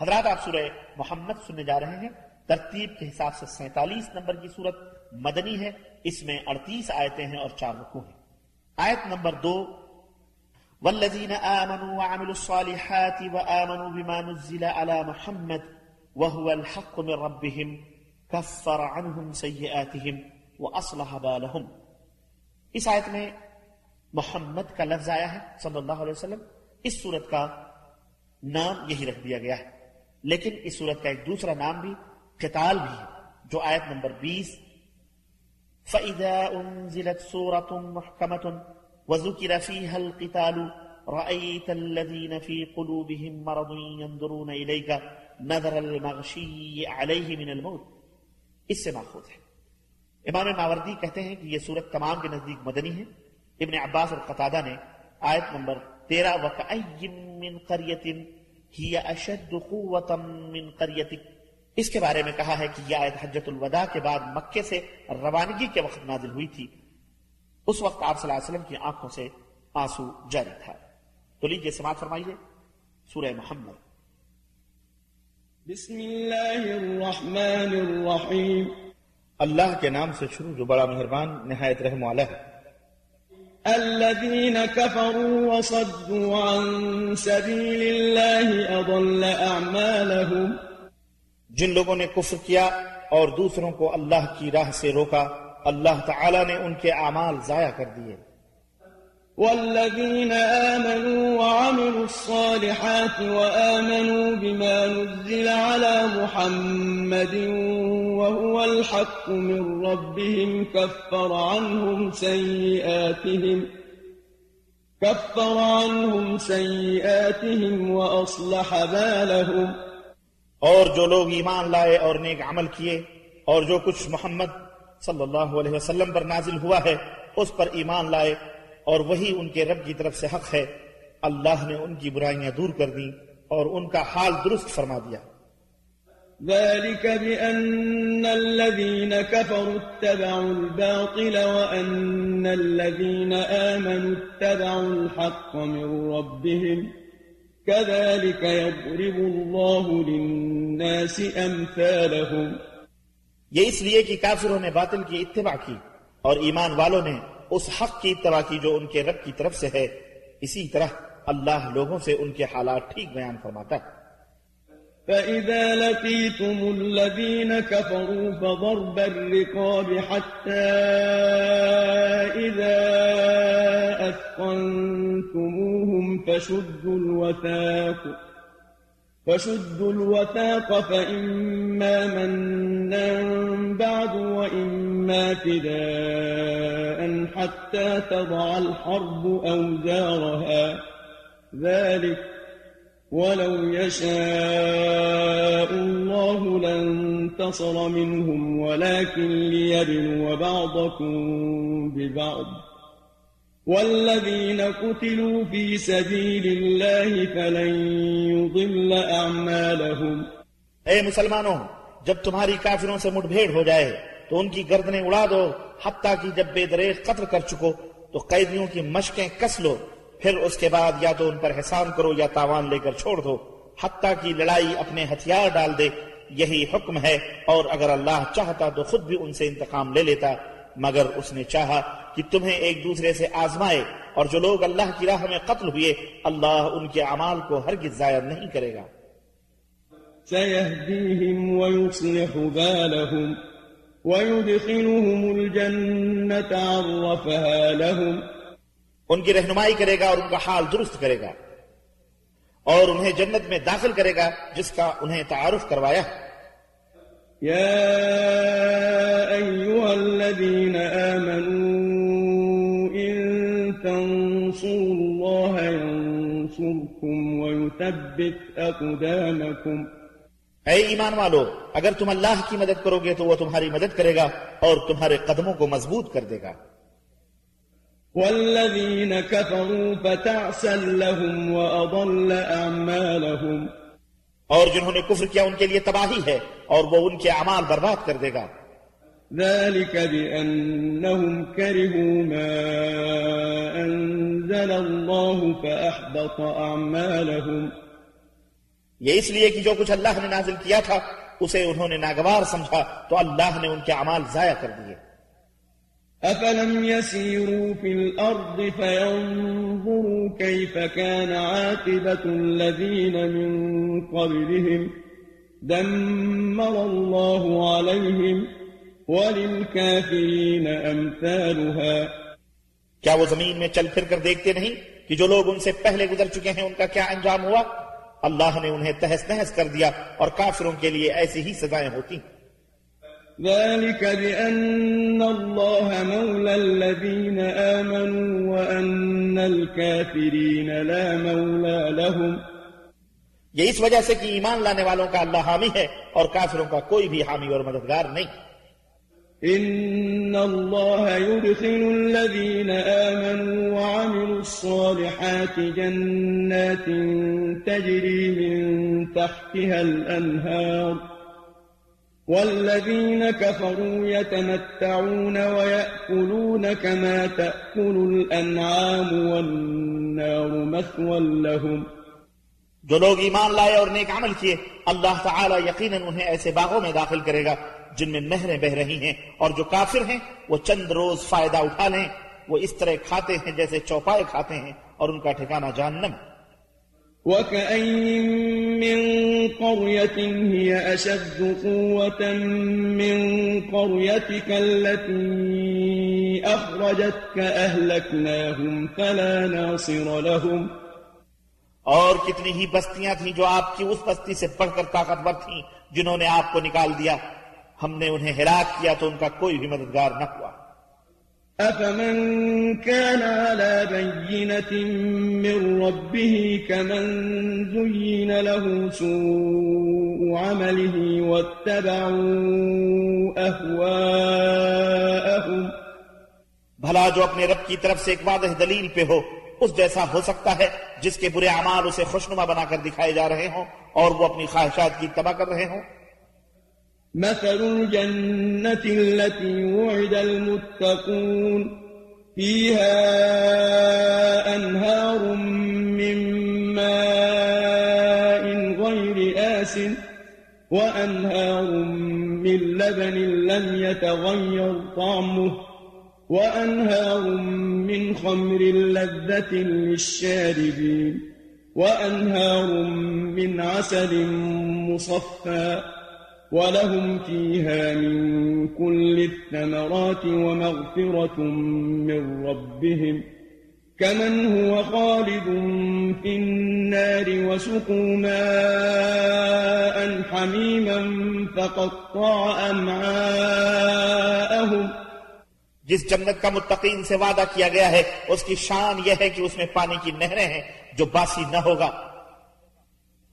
حضرات، آپ سورہ محمد سننے جا رہے ہیں۔ ترتیب کے حساب سے سینتالیس نمبر کی صورت مدنی ہے۔ اس میں اڑتیس آیتیں ہیں اور چار رکو ہیں۔ آیت نمبر دو والذین آمنوا وعملوا الصالحات وآمنوا بما نزل على محمد وهو الحق من ربهم كفر عنهم سيئاتهم وأصلح بالهم۔ اس آیت میں محمد کا لفظ آیا ہے صلی اللہ علیہ وسلم۔ اس صورت کا نام یہی رکھ دیا گیا ہے۔ لیکن اس صورت کا ایک دوسرا نام بھی قتال بھی ہے، جو آیت نمبر بیس، فَإِذَا أُنزِلَتْ سُورَةٌ مُحْكَمَةٌ وَذُكِرَ فِيهَا الْقِتَالُ، رَأَيْتَ الَّذِينَ فِي قُلُوبِهِمْ مَرَضٌ يَنْظُرُونَ إِلَيْكَ نَظَرَ الْمَغْشِيِّ عَلَيْهِ مِنَ الْمَوْتِ۔ اس سے ماخوذ ہے۔ امام ماوردی کہتے ہیں کہ یہ صورت تمام کے نزدیک مدنی ہے۔ ابن عباس اور قطادہ نے آیت نمبر تیرہ، وَكَأَيِّن مِّن قَرْيَةٍ ہی اشد قوتا من قریتک۔ اس کے بارے میں کہا ہے کہ یہ آیت حجت الوداع کے بعد مکے سے روانگی کے وقت نازل ہوئی تھی۔ اس وقت آپ صلی اللہ علیہ وسلم کی آنکھوں سے آنسو جاری تھا۔ تو لیجیے سماعت فرمائیے سورہ محمد۔ بسم اللہ الرحمن الرحیم۔ اللہ کے نام سے شروع جو بڑا مہربان نہایت رحم والا ہے الذين كفروا وصدوا عن سبيل الله أضل أعمالهم. جن لوگوں نے کفر کیا اور دوسروں کو اللہ کی راہ سے روکا اللہ تعالی نے ان کے اعمال ضائع کر دیے۔ والذين آمنوا وعملوا الصالحات وآمنوا بما نزل على محمد الحق من ربهم كفر عنهم سيئاتهم كفر عنهم سيئاتهم وأصلح بالهم اور جو لوگ ایمان لائے اور نیک عمل کیے اور جو کچھ محمد صلی اللہ علیہ وسلم پر نازل ہوا ہے، اس پر ایمان لائے اور وہی ان کے رب کی طرف سے حق ہے، اللہ نے ان کی برائیاں دور کر دی اور ان کا حال درست فرما دیا۔ ذلك بأن الذين كفروا اتبعوا الباطل وأن الذين آمنوا اتبعوا الحق من ربهم كذلك يضرب الله للناس أمثالهم. یہ اس لیے کہ کافروں نے باطل کی اتباع کی اور ایمان والوں نے اس حق کی اتباع کی جو ان کے رب کی طرف سے ہے. اسی طرح اللہ لوگوں سے ان کے حالات ٹھیک بیان فرماتا ہے۔ فَإِذَا لَقِيتُمُ الَّذِينَ كَفَرُوا فَضَرْبَ الرِّقَابِ حَتَّى إِذَا أَثْقَنْتُمُوهُمْ فَشُدُّوا الْوَثَاقُ فشدوا الوثاق فإما منا بعد وإما فداء حتى تضع الحرب أوزارها. ذلك ولو يشاء الله لانتصر منهم ولكن ليبلو بعضكم ببعض. والذين قتلوا في سبيل الله فلن يضل أعمالهم. اے مسلمانوں، جب تمہاری کافروں سے مٹ بھیڑ ہو جائے، تو ان کی گردنیں اڑا دو، حتیٰ کہ جب بے دریغ قتل کر چکو، تو قیدیوں کی مشقیں کس لو پھر اس کے بعد یا تو ان پر حسان کرو یا تاوان لے کر چھوڑ دو، حتیٰ کی لڑائی اپنے ہتھیار ڈال دے، یہی حکم ہے۔ اور اگر اللہ چاہتا تو خود بھی ان سے انتقام لے لیتا۔ مگر اس نے چاہا کہ تمہیں ایک دوسرے سے آزمائے، اور جو لوگ اللہ کی راہ میں قتل ہوئے، اللہ ان کے اعمال کو ہرگز ضائع نہیں کرے گا۔ سيهديهم ويصلح بالهم، ويدخلهم الجنة عرفها لهم ان کی رہنمائی کرے گا اور ان کا حال درست کرے گا اور انہیں جنت میں داخل کرے گا جس کا انہیں تعارف کروایا۔ يا أيها الذين آمنوا إن تنصروا الله ينصركم ويثبت أقدامكم اے ایمان والو اگر تم اللہ کی مدد کرو گے تو وہ تمہاری مدد کرے گا اور تمہارے قدموں کو مضبوط کر دے گا۔ والذين كفروا فتعسا لهم وأضل أعمالهم اور جنہوں نے کفر کیا ان کے لیے تباہی ہے اور وہ ان کے اعمال برباد کر دے گا۔ ذلك بأنهم كرهوا ما أنزل الله فأحبط أعمالهم. یہ اس لیے کہ جو کچھ اللہ نے نازل کیا تھا اسے انہوں نے ناگوار سمجھا تو اللہ نے ان کے اعمال ضائع کر دیے۔ أفلم يسيروا في الأرض فينظروا كيف كان عاقبة الذين من قبلهم دمر الله عليهم وللكافرين أمثالها کیا وہ زمین میں چل پھر کر دیکھتے نہیں کہ جو لوگ ان سے پہلے گزر چکے ہیں ان کا کیا انجام ہوا؟ اللہ نے انہیں تہس نہس کر دیا اور کافروں کے لیے ایسی ہی سزائیں ہوتی ہیں۔ ذلك بأن الله مولى الذين آمنوا وأن الكافرين لا مولى لهم. یہ اس وجہ سے کہ ایمان لانے والوں کا اللہ حامی ہے اور کافروں کا کوئی بھی حامی اور مددگار نہیں۔ إن الله يدخل الذين آمنوا وعملوا الصالحات جنات تجري من تحتها الأنهار والذين كفروا يتمتعون ويأكلون كما تأكل الأنعام والنار مثوى لهم. جو لوگ ایمان لائے اور نیک عمل کیے اللہ تعالی یقیناً انہیں ایسے باغوں میں داخل کرے گا جن میں نہریں بہ رہی ہیں اور جو کافر ہیں وہ چند روز فائدہ اٹھا لیں وہ اس طرح کھاتے ہیں جیسے چوپائے کھاتے ہیں اور ان کا ٹھکانہ جہنم۔ وكأين من قرية هي أشد قوة من قريتك التي أخرجتك أهلكناهم فلا ناصر لهم. اور کتنی ہی بستیاں تھیں جو آپ کی اس بستی سے بڑھ کر طاقتور تھیں جنہوں نے آپ کو نکال دیا، ہم نے انہیں ہلاک کیا تو ان کا کوئی بھی مددگار نہ ہوا۔ أفمن كان على بينة من ربه كمن زين له سوء عمله واتبعوا أهواءهم بھلا جو اپنے رب کی طرف سے ایک واضح دلیل پہ ہو، اس جیسا ہو سکتا ہے جس کے برے اعمال اسے خوشنما بنا کر دکھائے جا رہے ہوں اور وہ اپنی خواہشات کی تباہ کر رہے ہوں۔ مثل الجنة التي وعد المتقون فيها أنهار من ماء غير آس وأنهار من لبن لم يتغير طعمه وأنهار من خمر لذة للشاربين وأنهار من عسل مصفى ولهم فيها من كل الثمرات ومغفرة من ربهم كمن هو خالد في النار وسقوا ماء حميما فقطع أمعاءهم جس جنت کا متقین سے وعدہ کیا گیا ہے، اس کی شان یہ ہے کہ اس میں پانی کی نہریں ہیں جو باسی نہ ہوگا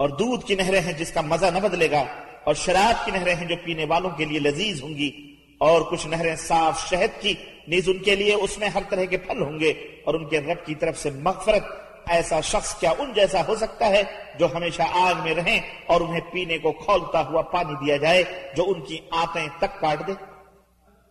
اور دودھ کی نہریں ہیں جس کا مزہ نہ بدلے گا۔ اور شراب کی نہریں ہیں جو پینے والوں کے لیے لذیذ ہوں گی اور کچھ نہریں صاف شہد کی، نیز ان کے لیے اس میں ہر طرح کے پھل ہوں گے اور ان کے رب کی طرف سے مغفرت ایسا شخص کیا ان جیسا ہو سکتا ہے جو ہمیشہ آگ میں رہیں اور انہیں پینے کو کھولتا ہوا پانی دیا جائے، جو ان کی آتیں تک کاٹ دے؟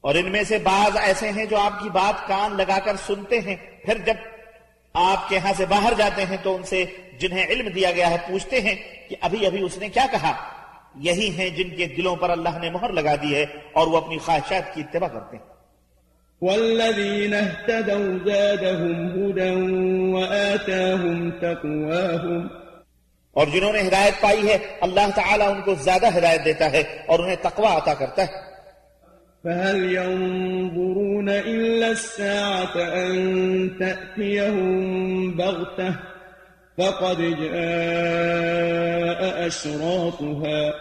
اور ان میں سے بعض ایسے ہیں جو آپ کی بات کان لگا کر سنتے ہیں پھر جب آپ کے ہاں سے باہر جاتے ہیں تو ان سے جنہیں علم دیا گیا ہے پوچھتے ہیں کہ ابھی ابھی اس نے کیا کہا؟ یہی ہیں جن کے دلوں پر اللہ نے مہر لگا دی ہے اور وہ اپنی خواہشات کی اتباع کرتے ہیں۔ والذين اهتدوا زادهم هدى وآتاهم تقواهم۔ اور جنہوں نے ہدایت پائی ہے اللہ تعالیٰ ان کو زیادہ ہدایت دیتا ہے اور انہیں تقوی عطا کرتا ہے۔ فهل ينظرون إلا الساعة أن تأتيهم بغتة؟ فقد جاء أشراطها.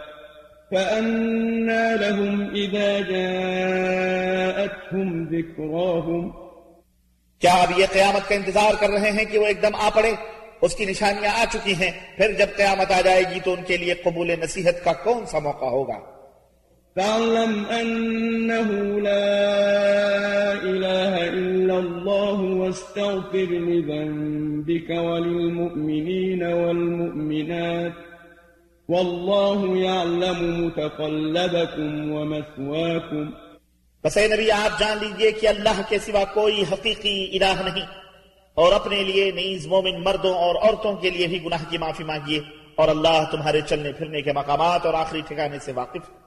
فأنا لهم إذا جاءتهم ذكراهم. کیا اب یہ قیامت کا انتظار کر رہے ہیں کہ وہ ایک دم آ پڑے اس کی نشانیاں آ چکی ہیں پھر جب قیامت آ جائے گی تو ان کے لیے قبول نصیحت کا کون سا موقع ہوگا فاعلم أنه لا إله إلا الله واستغفر لذنبك وللمؤمنين والمؤمنات والله يعلم متقلبكم ومثواكم. بس اے نبی، آپ جان لیجیے کہ اللہ کے سوا کوئی حقیقی الہ نہیں اور اپنے لیے نیز مومن مردوں اور عورتوں کے لیے بھی گناہ کی معافی مانگیے اور اللہ تمہارے چلنے پھرنے کے مقامات اور آخری ٹھکانے سے واقف ہے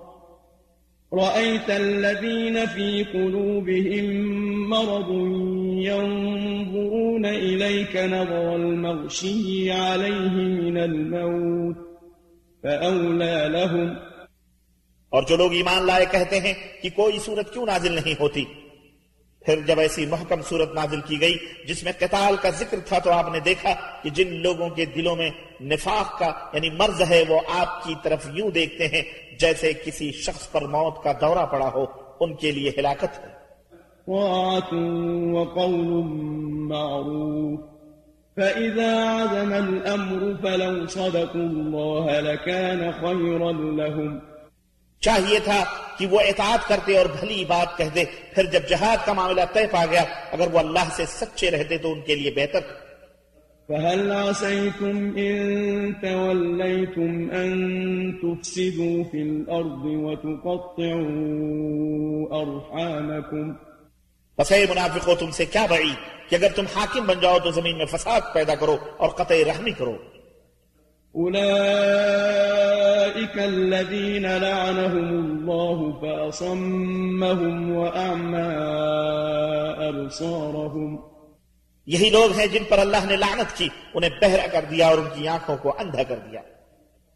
رأيت الذين في قلوبهم مرض ينظرون إليك نظر المغشي عليه من الموت فأولى لهم اور جو لوگ ایمان لائے کہتے ہیں کہ کوئی صورت کیوں نازل نہیں ہوتی؟ پھر جب ایسی محکم صورت نازل کی گئی جس میں قتال کا ذکر تھا تو آپ نے دیکھا کہ جن لوگوں کے دلوں میں نفاق کا یعنی مرض ہے وہ آپ کی طرف یوں دیکھتے ہیں جیسے کسی شخص پر موت کا دورہ پڑا ہو، ان کے لیے ہلاکت ہے۔ وقول معروف، فإذا عزم الأمر فلو صدقوا الله لكان خيرا لهم چاہیے تھا کہ وہ اطاعت کرتے اور بھلی بات کہہ دے۔ پھر جب جہاد کا معاملہ طے پا گیا اگر وہ اللہ سے سچے رہتے تو ان کے لیے بہتر۔ تھا فهل عسيتم إن توليتم أن تفسدوا في الأرض وتقطعوا أرحامكم بس اے منافقو تم سے کیا بڑی کہ اگر تم حاکم بن جاؤ تو زمین میں فساد پیدا کرو اور قطع رحمی کرو۔ أولئك الذين لعنهم الله فأصمهم وأعمى أبصارهم. یہی لوگ ہیں جن پر اللہ نے لعنت کی انہیں بہرا کر دیا اور ان کی آنکھوں کو اندھا کر دیا۔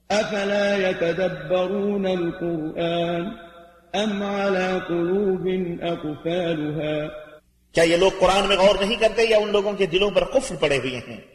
أفلا يتدبرون القرآن أم على قلوب أقفالها؟ کیا یہ لوگ قرآن میں غور نہیں کرتے یا ان لوگوں کے دلوں پر قفل پڑے ہوئے ہیں؟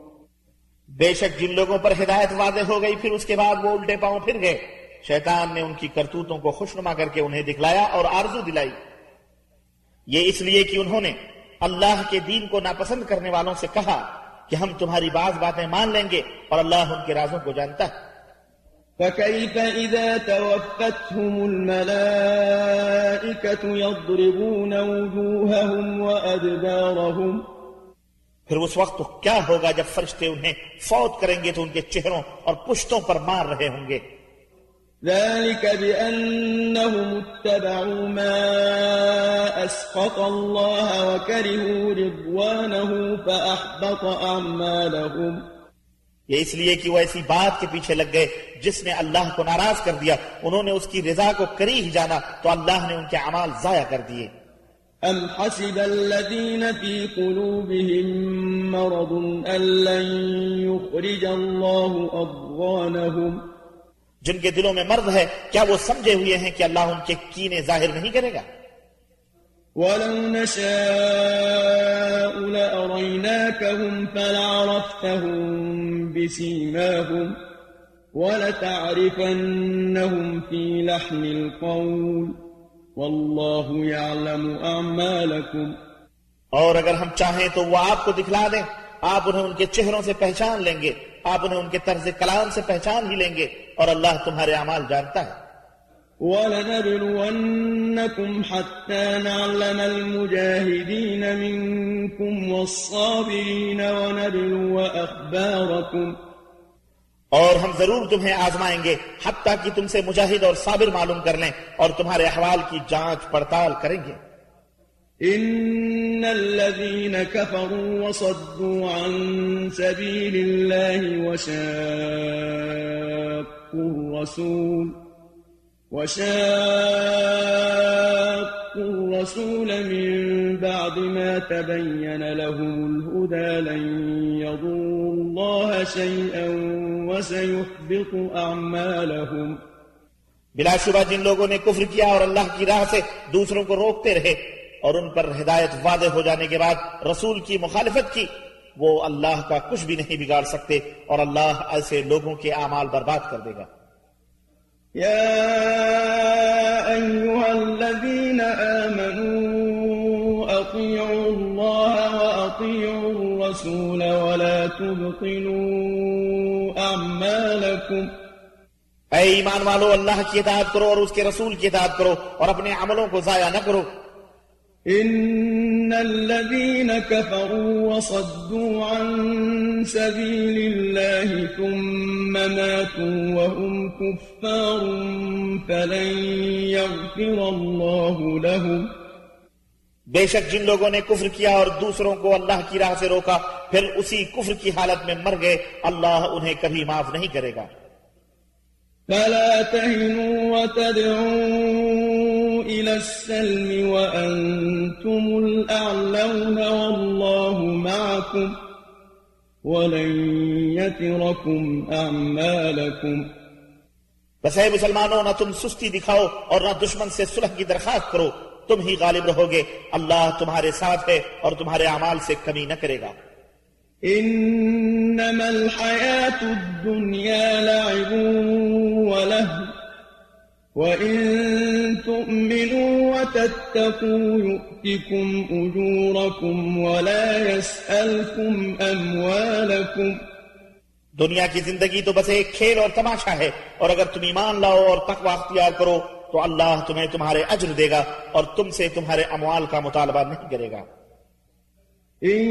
بے شک جن لوگوں پر ہدایت واضح ہو گئی، پھر اس کے بعد وہ الٹے پاؤں پھر گئے۔ شیطان نے ان کی کرتوتوں کو خوشنما کر کے انہیں دکھلایا اور آرزو دلائی۔ یہ اس لیے کہ انہوں نے اللہ کے دین کو ناپسند کرنے والوں سے کہا کہ ہم تمہاری بعض باتیں مان لیں گے اور اللہ ان کے رازوں کو جانتا ہے۔ فكيف إذا توفتهم الملائكة يضربون وجوههم وأدبارهم پھر اس وقت تو کیا ہوگا جب فرشتے انہیں فوت کریں گے تو ان کے چہروں اور پشتوں پر مار رہے ہوں گے؟ ذلك بأنهم اتبعوا ما أسقط الله وكرهوا رضوانه فأحبط أعمالهم. یہ اس لیے کہ وہ ایسی بات کے پیچھے لگ گئے جس نے اللہ کو ناراض کر دیا انہوں نے اس کی رضا کو کری ہی جانا تو اللہ نے ان کے اعمال ضائع کر دیے۔ أم حسب الذين في قلوبهم مرض أن لن يخرج الله أضغانهم؟ جن کے دلوں میں مرض ہے کیا وہ سمجھے ہوئے ہیں کہ اللہ ان کے کینے ظاہر نہیں کرے گا؟ ولو نشاء لأريناكهم فلعرفتهم بسيماهم ولتعرفنهم في لحن القول والله يعلم أعمالكم اور اگر ہم چاہیں تو وہ آپ کو دکھلا دیں۔ آپ انہیں ان کے چہروں سے پہچان لیں گے۔ آپ انہیں ان کے طرز کلام سے پہچان ہی لیں گے۔ اور اللہ تمہارے اعمال جانتا ہے۔ ولنبلونكم حتى نعلم المجاهدين منكم والصابرين ونبلو أخباركم اور ہم ضرور تمہیں آزمائیں گے، حتیٰ کہ تم سے مجاہد اور صابر معلوم کر لیں اور تمہارے احوال کی جانچ پڑتال کریں گے۔ إن الذين كفروا وصدوا عن سبيل الله وشاقوا الرسول وشاقوا الرسول من بعد ما تبين لهم الهدى لن يضروا الله شيئا وسيحبط أعمالهم. بلا شبہ جن لوگوں نے کفر کیا اور اللہ کی راہ سے دوسروں کو روکتے رہے اور ان پر ہدایت واضح ہو جانے کے بعد رسول کی مخالفت کی وہ اللہ کا کچھ بھی نہیں بگاڑ سکتے اور اللہ ایسے لوگوں کے اعمال برباد کر دے گا۔ يا أيها الذين آمنوا أطيعوا الله وأطيعوا الرسول ولا تبطلوا أعمالكم اے ایمان والو اللہ کی اطاعت کرو اور اس کے رسول کی اطاعت کرو اور اپنے عملوں کو ضائع نہ کرو. إن الذين كفروا وصدوا عن سبيل الله ثم ماتوا وهم كفار فلن يغفر الله لهم بے شک جن لوگوں نے کفر کیا اور دوسروں کو اللہ کی راہ سے روکا پھر اسی کفر کی حالت میں مر گئے اللہ انہیں کبھی معاف نہیں کرے گا۔ فلا تهنوا وتدعوا إلى السلم وأنتم الأعلون والله معكم ولن يتركم أعمالكم۔ بس اے مسلمانوں نہ تم سستی دکھاؤ اور نہ دشمن سے صلح کی درخواست کرو۔ تم ہی غالب رہو گے اللہ تمہارے ساتھ ہے اور تمہارے اعمال سے کمی نہ کرے گا۔ إنما الحياة الدنيا لعب وله وإن تؤمنوا وتتقوا يؤتكم أجوركم ولا يسألكم أموالكم۔ دنیا کی زندگی تو بس ایک کھیل اور تماشا ہے۔ اور اگر تم ایمان لاؤ اور تقوی اختیار کرو تو اللہ تمہیں تمہارے اجر دے گا اور تم سے تمہارے اموال کا مطالبہ نہیں کرے گا۔ إن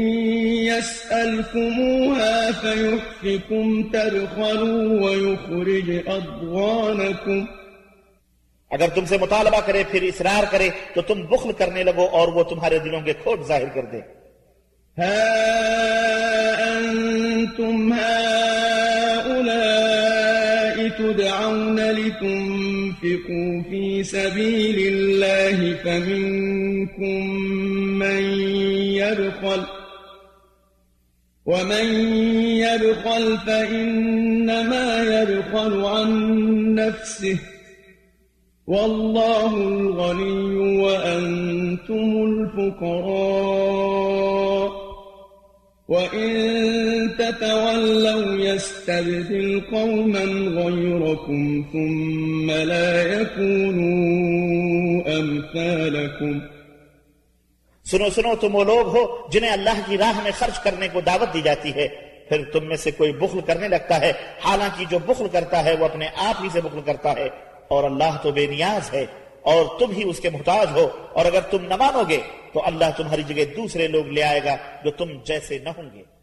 يسألكموها فيحفكم تبخلوا ويخرج أضغانكم اگر تم سے مطالبہ کرے پھر اصرار کرے تو تم بخل کرنے لگو اور وہ تمہارے دلوں کے کھوٹ ظاہر کر دے۔ ها أنتم هؤلاء تدعون لتنفقوا في سبيل الله فمنكم من يبخل ومن يبخل فإنما يبخل عن نفسه والله الغني وأنتم الفقراء وإن تتولوا يستبدل قوما غيركم ثم لا يكونوا أمثالكم. سنو سنو تم وہ لوگ ہو جنہیں اللہ کی راہ میں خرچ کرنے کو دعوت دی جاتی ہے، پھر تم میں سے کوئی بخل کرنے لگتا ہے، حالانکہ جو بخل کرتا ہے وہ اپنے آپ ہی سے بخل کرتا ہے۔ اور اللہ تو بے نیاز ہے، اور تم ہی اس کے محتاج ہو۔ اور اگر تم نہ مانو گے تو اللہ تمہاری جگہ دوسرے لوگ لے آئے گا جو تم جیسے نہ ہوں گے۔